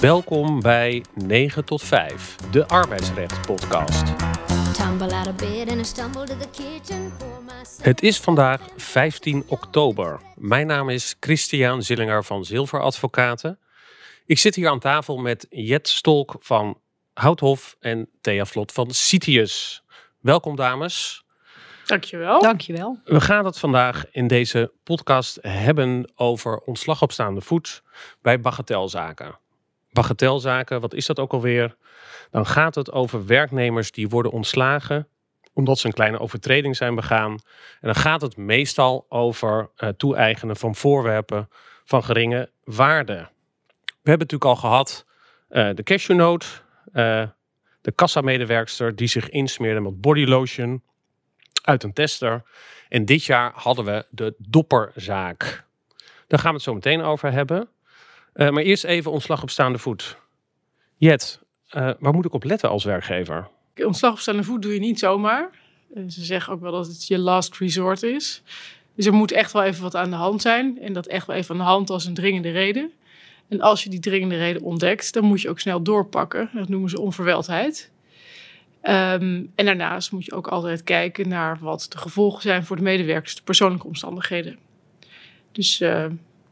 Welkom bij 9 tot 5, de arbeidsrecht podcast. Het is vandaag 15 oktober. Mijn naam is Christian Zillinger van Zilver Advocaten. Ik zit hier aan tafel met Jet Stolk van Houthof en Thea Vlot van Citius. Welkom dames. Dankjewel. Dankjewel. We gaan het vandaag in deze podcast hebben over ontslag op staande voet bij bagatelzaken. Bagatelzaken, wat is dat ook alweer? Dan gaat het over werknemers die worden ontslagen omdat ze een kleine overtreding zijn begaan. En dan gaat het meestal over eh toe-eigenen van voorwerpen van geringe waarde. We hebben natuurlijk al gehad eh, de cashewnote, eh de kassamedewerkster die zich insmeerde met bodylotion uit een tester. En dit jaar hadden we de dopperzaak. Daar gaan we het zo meteen over hebben. Eh, maar eerst even ontslag op staande voet. Jet, eh, waar moet ik op letten als werkgever? Ontslag op staande voet doe je niet zomaar. Eh, Ze zeggen ook wel dat het je last resort is. Dus er moet echt wel even wat aan de hand zijn. En dat echt wel even aan de hand als een dringende reden. En als je die dringende reden ontdekt, dan moet je ook snel doorpakken. Dat noemen ze onverweldheid. Ehm, en daarnaast moet je ook altijd kijken naar wat de gevolgen zijn voor de medewerkers, de persoonlijke omstandigheden. Dus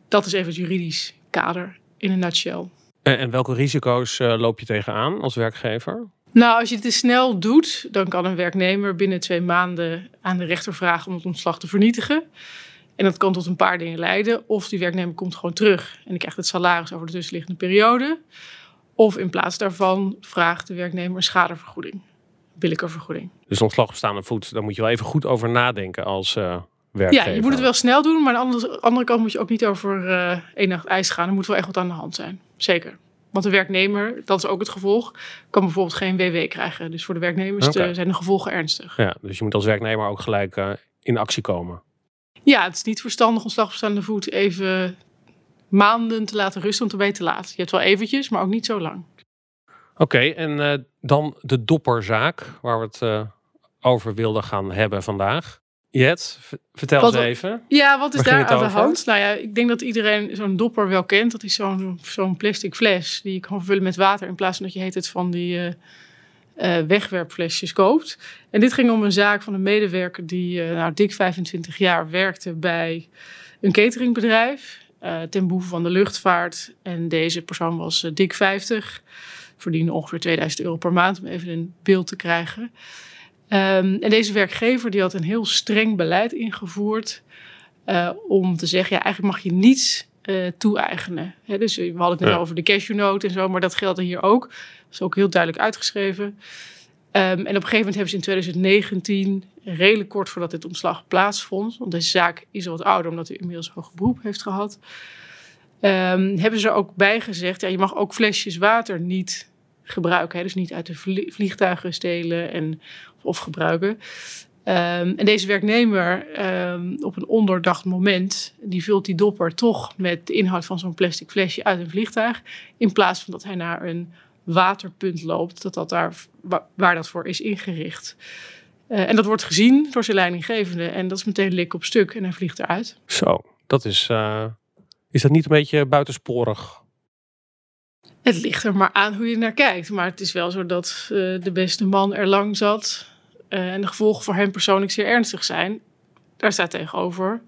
dat is even juridisch kader in een nutshell. En welke risico's eh, loop je tegenaan als werkgever? Nou, als je het te snel doet, dan kan een werknemer binnen twee maanden aan de rechter vragen om het ontslag te vernietigen. En dat kan tot een paar dingen leiden. Of die werknemer komt gewoon terug en die krijgt het salaris over de tussenliggende periode. Of in plaats daarvan vraagt de werknemer een schadevergoeding, billijke vergoeding. Dus ontslag op staande voet, daar moet je wel even goed over nadenken als eh, werkgever. Ja, je moet het wel snel doen, maar aan de andere, kant moet je ook niet over eh één nacht ijs gaan. Er moet wel echt wat aan de hand zijn. Zeker. Want de werknemer, dat is ook het gevolg, kan bijvoorbeeld geen WW krijgen. Dus voor de werknemers eh, zijn de gevolgen ernstig. Ja, dus je moet als werknemer ook gelijk eh, in actie komen. Ja, het is niet verstandig ontslag op staande voet even maanden te laten rusten, want dan ben je te laat. Je hebt wel eventjes, maar ook niet zo lang. Oké, en dan de dopperzaak, waar we het over wilden gaan hebben vandaag. Jet, vertel Wat- eens even. Ja, wat is daar aan de hand? Nou ja, ik denk dat iedereen zo'n dopper wel kent. Dat is zo'n zo'n plastic fles die je kan vullen met water in plaats van dat je heet het van die eh, eh, wegwerpflesjes koopt. En dit ging om een zaak van een medewerker die eh, nou, dik 25 jaar werkte bij een cateringbedrijf ten behoeve van de luchtvaart. En deze persoon was dik 50, verdiende ongeveer 2000 euro per maand om even een beeld te krijgen. Ehm, en deze werkgever die had een heel streng beleid ingevoerd eh, om te zeggen, ja, eigenlijk mag je niets eh, toe-eigenen. Dus we hadden het net Ja. over de cashewnote en zo, maar dat geldt hier ook. Dat is ook heel duidelijk uitgeschreven. Ehm, en op een gegeven moment hebben ze in 2019, redelijk kort voordat dit ontslag plaatsvond, want deze zaak is al wat ouder omdat hij inmiddels hoger beroep heeft gehad, ehm, hebben ze er ook bij gezegd, ja, je mag ook flesjes water niet gebruiken. Hè, dus niet uit de vlie- vliegtuigen stelen en, of gebruiken. Ehm, en deze werknemer, ehm, op een ondoordacht moment, die vult die dopper toch met de inhoud van zo'n plastic flesje uit een vliegtuig. In plaats van dat hij naar een waterpunt loopt, dat dat daar, wa- waar dat voor is ingericht. Eh, en dat wordt gezien door zijn leidinggevende. En dat is meteen lik op stuk en hij vliegt eruit. Zo, dat is. eh, is dat niet een beetje buitensporig? Het ligt er maar aan hoe je naar kijkt. Maar het is wel zo dat eh, de beste man er lang zat. eh, en de gevolgen voor hem persoonlijk zeer ernstig zijn. Daar staat tegenover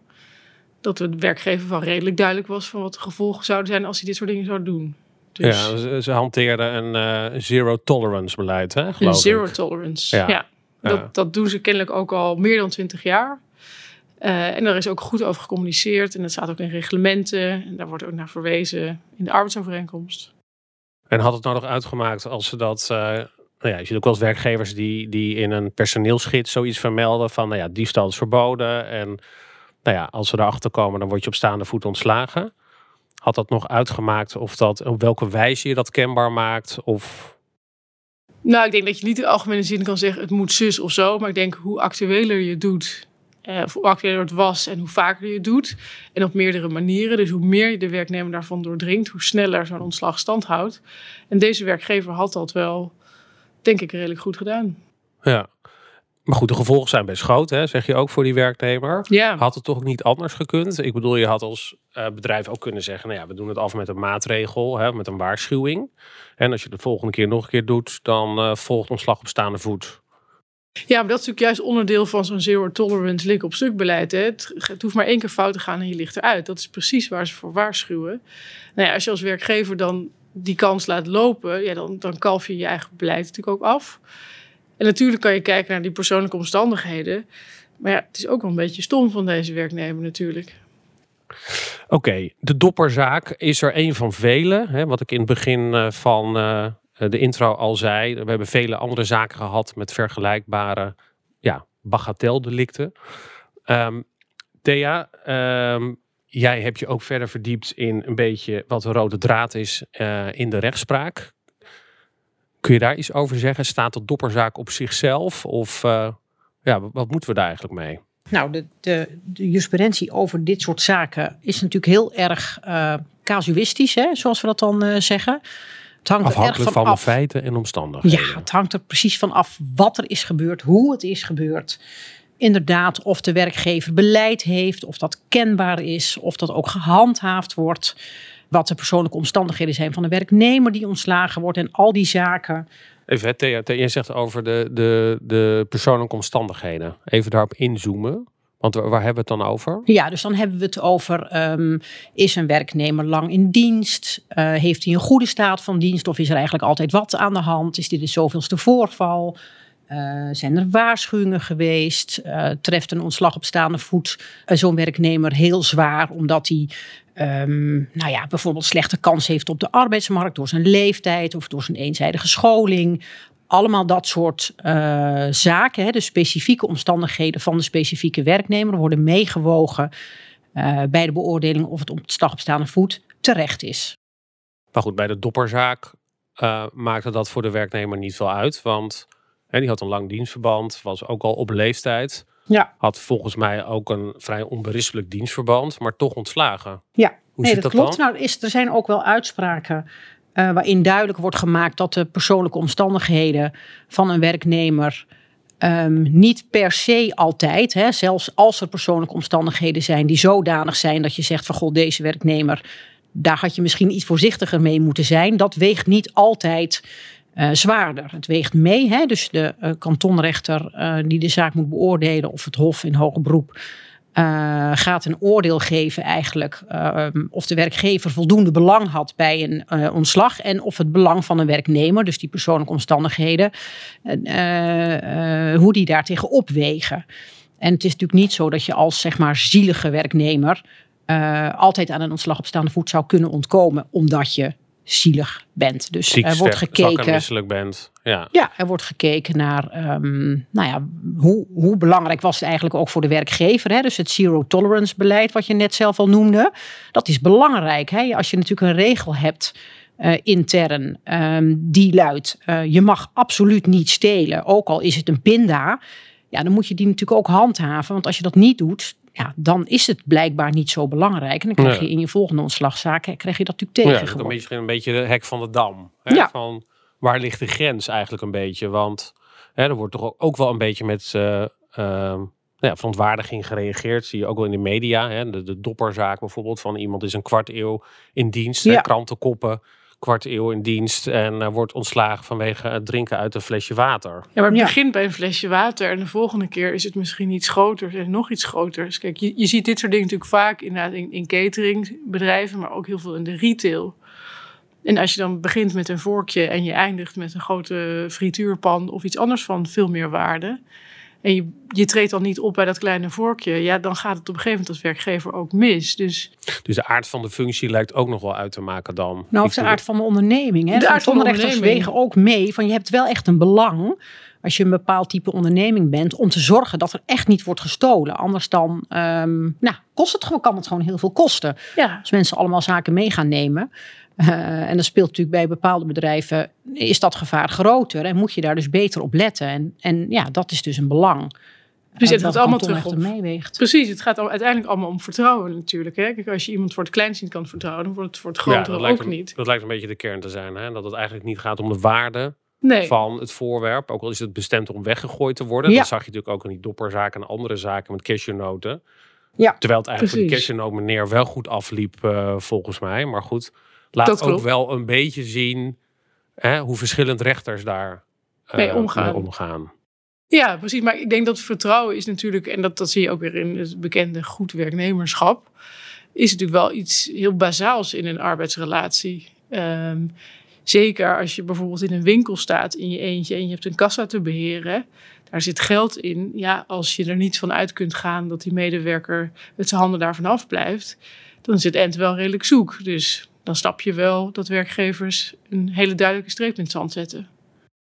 dat de werkgever wel redelijk duidelijk was van wat de gevolgen zouden zijn als hij dit soort dingen zou doen. Dus Ja, ze, ze hanteerden een eh, zero tolerance beleid, hè, een geloof zero ik. tolerance. Ja. Ja. Ja. Dat, dat doen ze kennelijk ook al meer dan twintig jaar. En daar is ook goed over gecommuniceerd. En dat staat ook in reglementen. En daar wordt ook naar verwezen in de arbeidsovereenkomst. En had het nou nog uitgemaakt als ze dat. eh, nou ja, je ziet ook wel werkgevers die, die in een personeelsgids zoiets vermelden van, nou ja, diefstal is verboden. En nou ja, als ze erachter komen, dan word je op staande voet ontslagen. Had dat nog uitgemaakt of dat, op welke wijze je dat kenbaar maakt? Of Nou, ik denk dat je niet in algemene zin kan zeggen het moet zus of zo. Maar ik denk hoe actueler je doet, eh, hoe actueler het was en hoe vaker je het doet. En op meerdere manieren. Dus hoe meer je de werknemer daarvan doordringt, hoe sneller zo'n ontslag stand houdt. En deze werkgever had dat wel, denk ik, redelijk goed gedaan. ja. Maar goed, de gevolgen zijn best groot, hè, zeg je ook voor die werknemer. Ja, Had het toch ook niet anders gekund? Ik bedoel, je had als eh, bedrijf ook kunnen zeggen, nou ja, we doen het af met een maatregel, hè, met een waarschuwing. En als je het de volgende keer nog een keer doet, dan eh, volgt ontslag op staande voet. Ja, maar dat is natuurlijk juist onderdeel van zo'n zero tolerance lik op stuk beleid. Hè. Het, hoeft maar één keer fout te gaan en je ligt eruit. Dat is precies waar ze voor waarschuwen. Nou ja, als je als werkgever dan die kans laat lopen, ja, dan, dan kalf je je eigen beleid natuurlijk ook af. En natuurlijk kan je kijken naar die persoonlijke omstandigheden. Maar ja, het is ook wel een beetje stom van deze werknemer natuurlijk. Oké, de dopperzaak is er een van vele. Hè, wat ik in het begin eh, van eh, de intro al zei. We hebben vele andere zaken gehad met vergelijkbare ja, bagateldelicten. Ehm Thea, ehm, jij hebt je ook verder verdiept in een beetje wat de rode draad is eh, in de rechtspraak. Kun je daar iets over zeggen? Staat de dopperzaak op zichzelf? Of eh, ja, wat moeten we daar eigenlijk mee? Nou, de, de, de jurisprudentie over dit soort zaken is natuurlijk heel erg eh, casuïstisch, hè, zoals we dat dan eh, zeggen. Het hangt er erg Afhankelijk van van de feiten en omstandigheden. Ja, het hangt er precies van af wat er is gebeurd, hoe het is gebeurd. Inderdaad, of de werkgever beleid heeft, of dat kenbaar is, of dat ook gehandhaafd wordt. Wat de persoonlijke omstandigheden zijn van de werknemer die ontslagen wordt en al die zaken. Even, Thea, jij zegt over de, de, de persoonlijke omstandigheden. Even daarop inzoomen. Want waar, hebben we het dan over? Ja, dus dan hebben we het over: ehm, is een werknemer lang in dienst? Eh, heeft hij een goede staat van dienst? Of is er eigenlijk altijd wat aan de hand? Is dit de zoveelste voorval? Eh, zijn er waarschuwingen geweest? Eh, treft een ontslag op staande voet zo'n werknemer heel zwaar omdat hij ehm, nou ja, bijvoorbeeld slechte kans heeft op de arbeidsmarkt door zijn leeftijd of door zijn eenzijdige scholing? Allemaal dat soort eh, zaken, hè, de specifieke omstandigheden van de specifieke werknemer, worden meegewogen eh, bij de beoordeling of het op staande voet terecht is. Maar goed, bij de dopperzaak eh, maakte dat voor de werknemer niet veel uit. Want hè, die had een lang dienstverband, was ook al op leeftijd. Ja, Had volgens mij ook een vrij onberispelijk dienstverband, maar toch ontslagen. ja. Hoe nee, zit dat, dat, klopt. dan? Nou, is, er zijn ook wel uitspraken eh, waarin duidelijk wordt gemaakt dat de persoonlijke omstandigheden van een werknemer ehm, niet per se altijd, hè, zelfs als er persoonlijke omstandigheden zijn die zodanig zijn dat je zegt van goh, deze werknemer, daar had je misschien iets voorzichtiger mee moeten zijn. Dat weegt niet altijd eh, zwaarder. Het weegt mee, hè, dus de eh, kantonrechter die de zaak moet beoordelen of het hof in hoger beroep eh, gaat een oordeel geven eigenlijk eh, of de werkgever voldoende belang had bij een eh, ontslag en of het belang van een werknemer, dus die persoonlijke omstandigheden, eh, hoe die daartegen opwegen. En het is natuurlijk niet zo dat je als zeg maar zielige werknemer altijd aan een ontslag op staande voet zou kunnen ontkomen, omdat je zielig bent. Dus Ziek, er wordt gekeken. misselijk bent. Ja. Ja, er wordt gekeken naar ehm, nou ja, hoe, hoe belangrijk was het eigenlijk ook voor de werkgever. Hè? Dus het zero tolerance beleid, wat je net zelf al noemde. Dat is belangrijk. Hè? Als je natuurlijk een regel hebt eh, intern ehm, die luidt: eh, je mag absoluut niet stelen, ook al is het een pinda. Ja, dan moet je die natuurlijk ook handhaven. Want als je dat niet doet, ja, dan is het blijkbaar niet zo belangrijk. En dan krijg je in je volgende ontslagzaak eh, krijg je dat natuurlijk Ja, dat is een beetje, een beetje de hek van de dam. Hè? Ja. Van, waar ligt de grens eigenlijk een beetje? Want hè, er wordt toch ook wel een beetje met ehm, nou ja, verontwaardiging gereageerd. Zie je ook wel in de media. Hè? De, de dopperzaak bijvoorbeeld van iemand is een kwart eeuw in dienst. hè, Ja. Krantenkoppen, kwart eeuw in dienst. En eh, wordt ontslagen vanwege het drinken uit een flesje water. Ja, maar het Ja. begint bij een flesje water en de volgende keer is het misschien iets groter en nog iets groter. Dus kijk, je, je ziet dit soort dingen natuurlijk vaak inderdaad in, in cateringbedrijven, maar ook heel veel in de retail. En als je dan begint met een vorkje en je eindigt met een grote frituurpan of iets anders van veel meer waarde. En je, je treedt dan niet op bij dat kleine vorkje. Ja, dan gaat het op een gegeven moment als werkgever ook mis. Dus Dus de aard van de functie lijkt ook nog wel uit te maken dan. Nou, of de aard van de onderneming. Hè? De aard van de onderneming. wegen ook mee van je hebt wel echt een belang als je een bepaald type onderneming bent om te zorgen dat er echt niet wordt gestolen. Anders dan ehm, nou, kost het gewoon, kan het gewoon heel veel kosten. ja, Als mensen allemaal zaken mee gaan nemen. Eh, en dat speelt natuurlijk bij bepaalde bedrijven, is dat gevaar groter. En moet je daar dus beter op letten. En, en ja, dat is dus een belang. Dus het gaat allemaal terug op- meeweegt. precies. Het gaat al- uiteindelijk allemaal om vertrouwen natuurlijk. Hè? Kijk, als je iemand voor het kleinst niet kan vertrouwen, dan wordt het voor het grotere ook een- niet. dat lijkt een beetje de kern te zijn. Hè? Dat het eigenlijk niet gaat om de waarde Nee. van het voorwerp. Ook al is het bestemd om weggegooid te worden. Ja. Dat zag je natuurlijk ook in die dopperzaken en andere zaken met cashewnoten. Ja. Terwijl het eigenlijk voor die cashewnoot meneer wel goed afliep eh, volgens mij. Maar goed, laat Dat ook wel een beetje zien hè, hoe verschillend rechters daar eh, Mee omgaan. mee omgaan. Ja, precies. Maar ik denk dat vertrouwen is natuurlijk, en dat, dat zie je ook weer in het bekende goed werknemerschap, is natuurlijk wel iets heel bazaals in een arbeidsrelatie. Ehm, zeker als je bijvoorbeeld in een winkel staat in je eentje en je hebt een kassa te beheren. Daar zit geld in. Ja, als je er niet van uit kunt gaan dat die medewerker het zijn handen daarvan af blijft, dan zit Ent wel redelijk zoek. Dus dan snap je wel dat werkgevers een hele duidelijke streep in het zand zetten.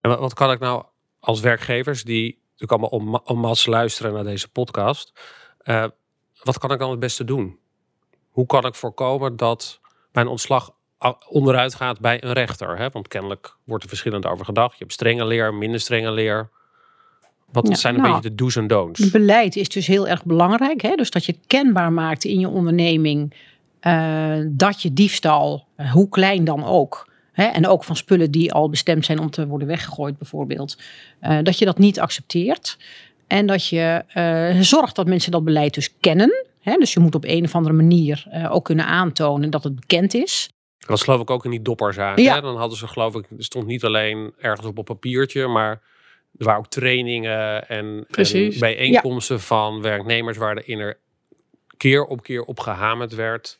En wat, kan ik nou als werkgevers die natuurlijk allemaal om, luisteren naar deze podcast. eh, wat kan ik dan het beste doen? Hoe kan ik voorkomen dat mijn ontslag onderuit gaat bij een rechter? Hè? Want kennelijk wordt er verschillend over gedacht. Je hebt strenge leer, minder strenge leer. Wat Ja, zijn een nou, beetje de do's en don'ts? Het beleid is dus heel erg belangrijk. Hè? Dus dat je kenbaar maakt in je onderneming eh, dat je diefstal, eh, hoe klein dan ook, hè, en ook van spullen die al bestemd zijn om te worden weggegooid bijvoorbeeld, eh, dat je dat niet accepteert. En dat je eh, zorgt dat mensen dat beleid dus kennen. Hè? Dus je moet op een of andere manier eh, ook kunnen aantonen dat het bekend is. Dat was geloof ik ook in die. Ja. hè? Dan hadden ze geloof ik, er stond niet alleen ergens op een papiertje, maar er waren ook trainingen en, bijeenkomsten van werknemers waarin er keer op keer op gehamerd werd.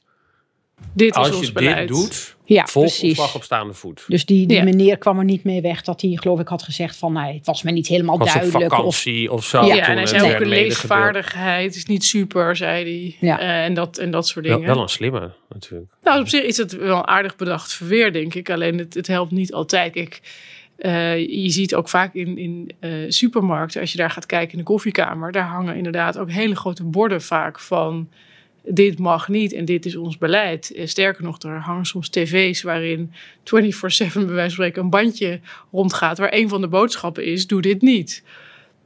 Dit is Als ons je beleid. dit doet, Ja, volg op staande voet. Dus die, die Ja. meneer kwam er niet mee weg dat hij, geloof ik, had gezegd van, nou, het was me niet helemaal Was duidelijk. Of, vakantie of, zo. Ja, en hij zei ook een leesvaardigheid is niet super, zei hij. Ja. Eh, en, dat, en dat soort Wel, dingen. wel een slimme natuurlijk. Nou, op zich is het wel een aardig bedacht verweer, denk ik. Alleen het, het helpt niet altijd. Kijk, eh, je ziet ook vaak in, in eh, supermarkten, als je daar gaat kijken in de koffiekamer, daar hangen inderdaad ook hele grote borden vaak van dit mag niet en dit is ons beleid. Eh, Sterker nog, er hangen soms tv's waarin 24-7 bij wijze van spreken een bandje rondgaat waar een van de boodschappen is, doe dit niet.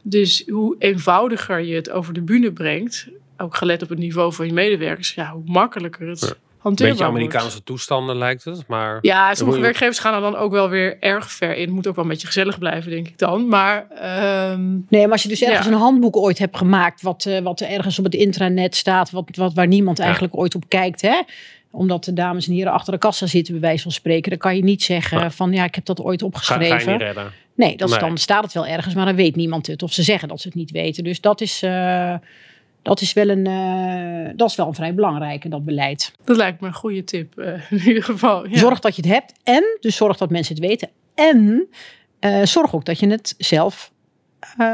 Dus hoe eenvoudiger je het over de bühne brengt, ook gelet op het niveau van je medewerkers, ja, hoe makkelijker het. Hanteerbaar Beetje wordt. Amerikaanse toestanden lijkt het, maar Ja, sommige werkgevers gaan er dan ook wel weer erg ver in. Het moet ook wel een beetje gezellig blijven, denk ik dan. Maar ehm, Nee, maar als je dus ergens Ja. een handboek ooit hebt gemaakt, wat, eh, wat ergens op het intranet staat, wat, wat, waar niemand Ja. eigenlijk ooit op kijkt, hè? omdat de dames en heren achter de kassa zitten, bij wijze van spreken, dan kan je niet zeggen Ja. van ja, ik heb dat ooit opgeschreven. ga je niet redden. nee, dat Nee. dan staat het wel ergens, maar dan weet niemand het. Of ze zeggen dat ze het niet weten. Dus dat is, eh, dat is, wel, een, eh, dat is wel een vrij belangrijke, dat beleid. dat lijkt me een goede tip eh, in ieder geval. Ja. Zorg dat je het hebt en dus zorg dat mensen het weten. En eh, zorg ook dat je het zelf eh,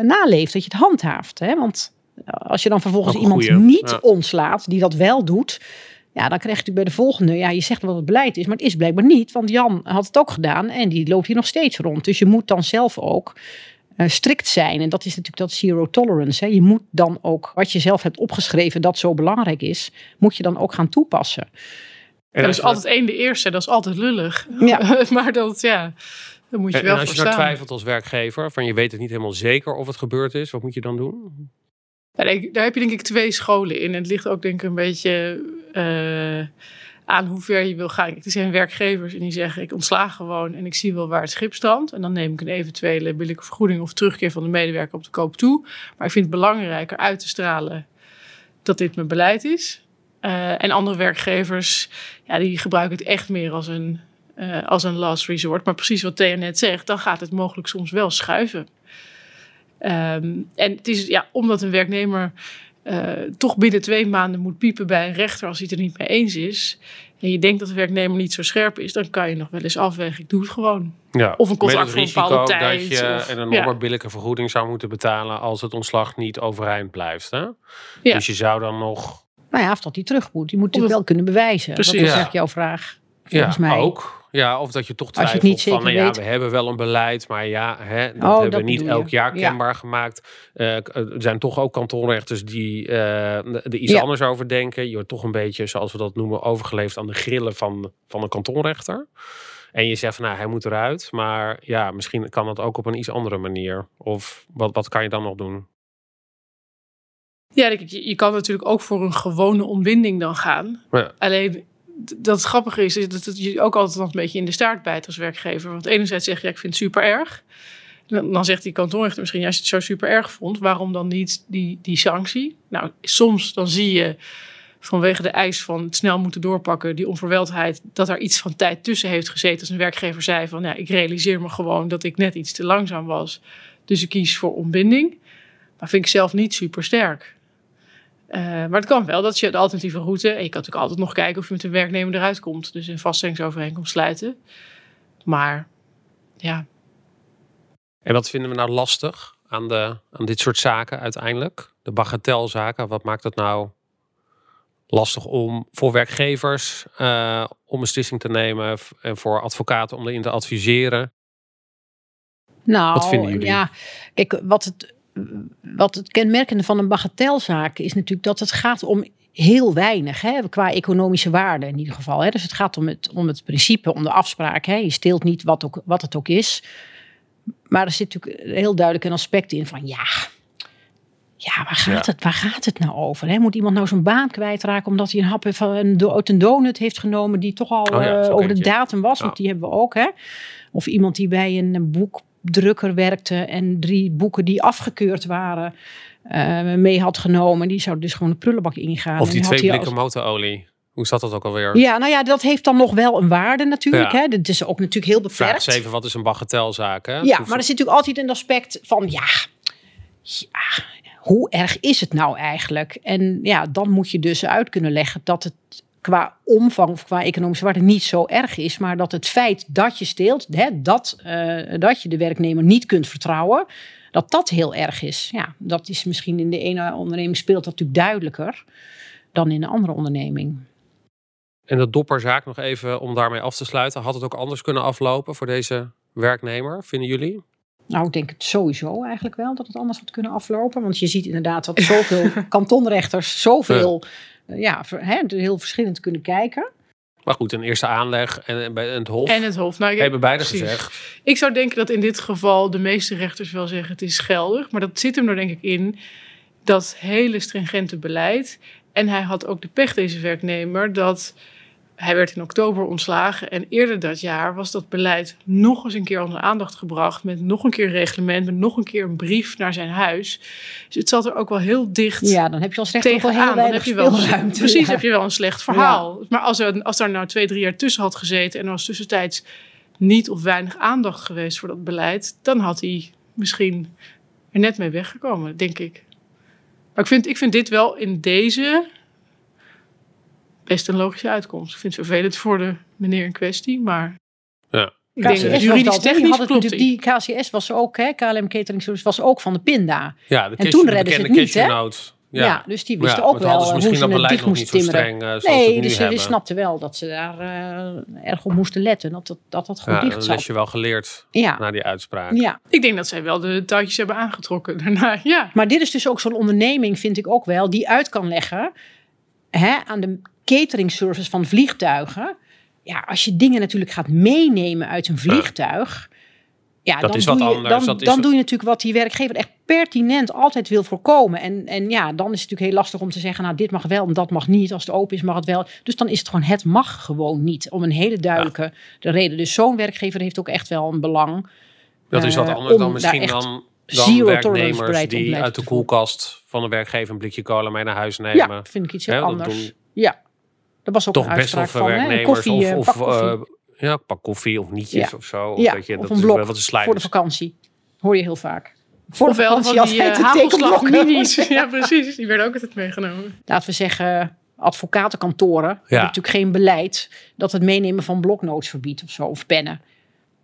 naleeft, dat je het handhaaft. Hè? Want als je dan vervolgens iemand goeie, niet ja. ontslaat, die dat wel doet, ja, dan krijg je natuurlijk bij de volgende, ja, je zegt wel wat het beleid is, maar het is blijkbaar niet, want Jan had het ook gedaan en die loopt hier nog steeds rond. Dus je moet dan zelf ook eh, strikt zijn. En dat is natuurlijk dat zero tolerance. Hè. Je moet dan ook wat je zelf hebt opgeschreven dat zo belangrijk is, moet je dan ook gaan toepassen. En dus je altijd één de eerste, dat is altijd lullig. Ja. maar dat, ja, daar moet je En, wel en als je nou twijfelt als werkgever, van je weet het niet helemaal zeker of het gebeurd is, wat moet je dan doen? Ja, denk- daar heb je denk ik twee scholen in. En het ligt ook denk ik een beetje eh, aan hoe ver je wil gaan. Er zijn werkgevers en die zeggen ik ontsla gewoon en ik zie wel waar het schip strandt. En dan neem ik een eventuele billijke vergoeding of terugkeer van de medewerker op de koop toe. Maar ik vind het belangrijker uit te stralen dat dit mijn beleid is. Eh, en andere werkgevers, ja, die gebruiken het echt meer als een, eh, als een last resort. Maar precies wat Thea net zegt, dan gaat het mogelijk soms wel schuiven. Ehm, en het is ja, omdat een werknemer eh, toch binnen twee maanden moet piepen bij een rechter als hij het er niet mee eens is. En je denkt dat de werknemer niet zo scherp is, dan kan je nog wel eens afwegen. Ik doe het gewoon. Ja, Of een contract voor het een bepaalde risico tijd, dat je of- een ja. billijke vergoeding zou moeten betalen als het ontslag niet overeind blijft. Hè? Ja. Dus je zou dan nog Nou ja, of dat hij terug moet. Die moet natuurlijk Of- wel kunnen bewijzen. Precies. Dat is Ja. eigenlijk jouw vraag. Ja, Volgens mij. ook. Ja, of dat je toch Als je het twijfelt niet zeker van, nou ja, weet. we hebben wel een beleid, maar ja, hè, dat Oh, hebben dat we niet je. elk jaar Ja. kenbaar gemaakt. Eh, k- er zijn toch ook kantonrechters die eh, er iets Ja. anders over denken. Je wordt toch een beetje, zoals we dat noemen, overgeleefd aan de grillen van, van een kantonrechter. En je zegt van, nou, hij moet eruit. Maar ja, misschien kan dat ook op een iets andere manier. Of wat, wat kan je dan nog doen? Ja, je, je kan natuurlijk ook voor een gewone ontbinding dan gaan. Ja. Alleen dat het grappige is, is dat je ook altijd een beetje in de staart bijt als werkgever. Want enerzijds zeg je, ik vind het super erg. Dan, zegt die kantoorrechter misschien, ja, als je het zo super erg vond, waarom dan niet die, die sanctie? Nou, soms dan zie je vanwege de eis van het snel moeten doorpakken, die onverweldheid, dat er iets van tijd tussen heeft gezeten. Als een werkgever zei van, ja, ik realiseer me gewoon dat ik net iets te langzaam was. Dus ik kies voor ontbinding. Maar vind ik zelf niet super sterk. Eh, maar het kan wel, dat je de alternatieve route. En je kan natuurlijk altijd nog kijken of je met een werknemer eruit komt. Dus een vaststellingsovereenkomst sluiten. Maar ja, En wat vinden we nou lastig aan, de, aan dit soort zaken uiteindelijk? De bagatelzaken, wat maakt het nou lastig om voor werkgevers eh, om een beslissing te nemen en voor advocaten om erin te adviseren? Nou, Wat vinden jullie? Ja, kijk, wat het, wat het kenmerkende van een bagatelzaak is natuurlijk dat het gaat om heel weinig, hè, qua economische waarde in ieder geval. Hè. Dus het gaat om het, om het principe, om de afspraak. Hè. Je steelt niet wat, ook, wat het ook is. Maar er zit natuurlijk heel duidelijk een aspect in van ja, ja, waar gaat, Ja. Het, waar gaat het nou over? Hè? Moet iemand nou zijn baan kwijtraken omdat hij een hap van een, donut heeft genomen die toch al Oh ja, eh, over de datum was? Ja. Want die hebben we ook. Hè? Of iemand die bij een boekdrukker werkte en drie boeken die afgekeurd waren eh, mee had genomen. Die zou dus gewoon de prullenbak ingaan. Of die twee blikken motorolie. Hoe zat dat ook alweer? Ja, nou ja, dat heeft dan nog wel een waarde natuurlijk. Ja. Hè? Dat is ook natuurlijk heel Vraag beperkt. eens even, wat is een bagatelzaak? Hè? Ja, Hoeveel- maar er zit natuurlijk altijd een aspect van ja, ja, hoe erg is het nou eigenlijk? En ja, dan moet je dus uit kunnen leggen dat het qua omvang of qua economische waarde niet zo erg is, maar dat het feit dat je steelt, hè, dat, eh, dat je de werknemer niet kunt vertrouwen, dat dat heel erg is. Ja, dat is misschien in de ene onderneming speelt dat natuurlijk duidelijker dan in de andere onderneming. En de dopperzaak nog even om daarmee af te sluiten. Had het ook anders kunnen aflopen voor deze werknemer, vinden jullie? Nou, ik denk het sowieso eigenlijk wel dat het anders had kunnen aflopen. Want je ziet inderdaad dat zoveel kantonrechters zoveel, ja, hè, heel verschillend kunnen kijken. Maar goed, een eerste aanleg en, en bij het Hof en het Hof. Nou, ik- hebben beide precies. gezegd. Ik zou denken dat in dit geval de meeste rechters wel zeggen het is geldig. Maar dat zit hem er denk ik in, dat hele stringente beleid. En hij had ook de pech, deze werknemer, dat hij werd in oktober ontslagen. En eerder dat jaar was dat beleid nog eens een keer onder aandacht gebracht. Met nog een keer een reglement, met nog een keer een brief naar zijn huis. Dus het zat er ook wel heel dicht Ja, dan heb je wel heel tegenaan. Dan heb je wel, speelruimte. precies, Ja. heb je wel een slecht verhaal. Maar als er, als er nou twee, drie jaar tussen had gezeten en er was tussentijds niet of weinig aandacht geweest voor dat beleid, dan had hij misschien er net mee weggekomen, denk ik. Maar ik vind, ik vind dit wel in deze best een logische uitkomst. Ik vind het vervelend voor de meneer in kwestie, maar Ja. ik denk dat juridisch dat? Die technisch had het klopt natuurlijk, die. die KCS was ook, hè, KLM Catering Service was ook van de Pinda. Ja, de En cash- toen de redden ze het niet, hè? Ja, Ja. dus die wisten ja, ook wel ze hoe misschien ze dat het dicht moesten timmeren. streng eh, we Nee, dus ze snapten wel dat ze daar eh, erg op moesten letten. Dat dat, dat, dat goed Ja, dicht zat. lesje wel geleerd Ja. na die uitspraak. ja, Ik denk dat zij wel de touwtjes hebben aangetrokken daarna. Ja, maar dit is dus ook zo'n onderneming, vind ik ook wel, die uit kan leggen hè, aan de catering service van vliegtuigen. Ja, als je dingen natuurlijk gaat meenemen uit een vliegtuig. Ja, Dat dan, is doe, wat je, anders, dan, dat is dan wat- doe je natuurlijk wat die werkgever echt pertinent altijd wil voorkomen. En, en ja, dan is het natuurlijk heel lastig om te zeggen, nou dit mag wel en dat mag niet. Als het open is mag het wel. Dus dan is het gewoon, het mag gewoon niet. Om een hele duidelijke de reden. Dus zo'n werkgever heeft ook echt wel een belang. Dat is wat eh, anders dan misschien dan, werknemers die uit de koelkast van een werkgever een blikje cola mee naar huis nemen. Ja, vind ik iets heel dat anders. doen Ja, er was ook Toch een best wel veel van. Hè, werknemers koffie, of, eh, of pak koffie. eh, ja, pak koffie of nietjes Ja. of zo. Of ja, dat je, of dat een is blok wel wat te voor de vakantie. Hoor je heel vaak. Voor de ofwel van vakantie die uh, hagelslag tekenblokken. minis. Ja, precies. Die werden ook altijd meegenomen. Laten we zeggen, advocatenkantoren hebben natuurlijk geen beleid dat het meenemen van bloknotes verbiedt of zo, of pennen.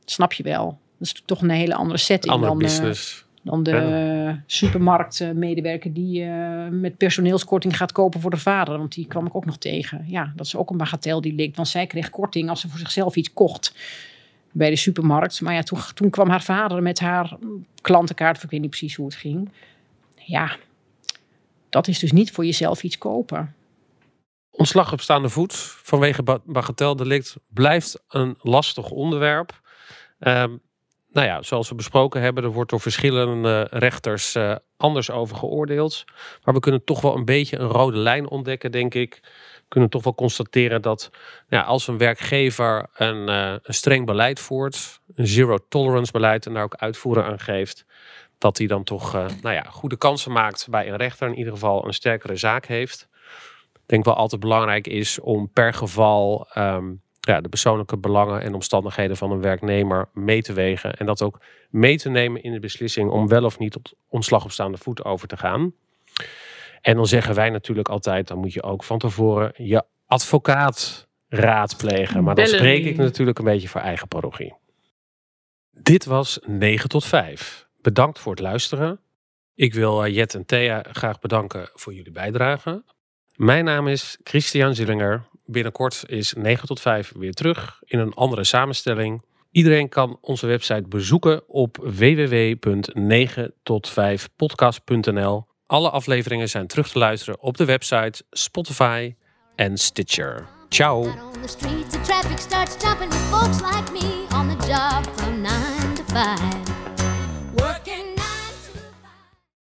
Dat snap je wel. Dat is toch een hele andere setting Andere dan, eh, business. Dan de supermarktmedewerker die eh, met personeelskorting gaat kopen voor de vader. Want die kwam ik ook nog tegen. Ja, dat is ook een bagatel die ligt. Want zij kreeg korting als ze voor zichzelf iets kocht bij de supermarkt. Maar ja, toen, toen kwam haar vader met haar klantenkaart. Of ik weet niet precies hoe het ging. Ja, dat is dus niet voor jezelf iets kopen. Ontslag op staande voet vanwege ba- bagateldelict blijft een lastig onderwerp. Ehm, nou ja, zoals we besproken hebben, er wordt door verschillende rechters uh, anders over geoordeeld. Maar we kunnen toch wel een beetje een rode lijn ontdekken, denk ik. We kunnen toch wel constateren dat ja, als een werkgever een, uh, een streng beleid voert, een zero tolerance beleid en daar ook uitvoeren aan geeft, dat hij dan toch uh, nou ja, goede kansen maakt bij een rechter, in ieder geval een sterkere zaak heeft. Ik denk wel altijd belangrijk is om per geval um, ja, de persoonlijke belangen en omstandigheden van een werknemer mee te wegen. En dat ook mee te nemen in de beslissing om wel of niet op ontslag op staande voet over te gaan. En dan zeggen wij natuurlijk altijd, dan moet je ook van tevoren je advocaat raadplegen. Maar dan spreek ik natuurlijk een beetje voor eigen parochie. Dit was 9 tot 5. Bedankt voor het luisteren. Ik wil eh, Jet en Thea graag bedanken voor jullie bijdrage. Mijn naam is Christian Zillinger. Binnenkort is 9 tot 5 weer terug in een andere samenstelling. Iedereen kan onze website bezoeken op www.9tot5podcast.nl. Alle afleveringen zijn terug te luisteren op de website, Spotify en Stitcher. Ciao.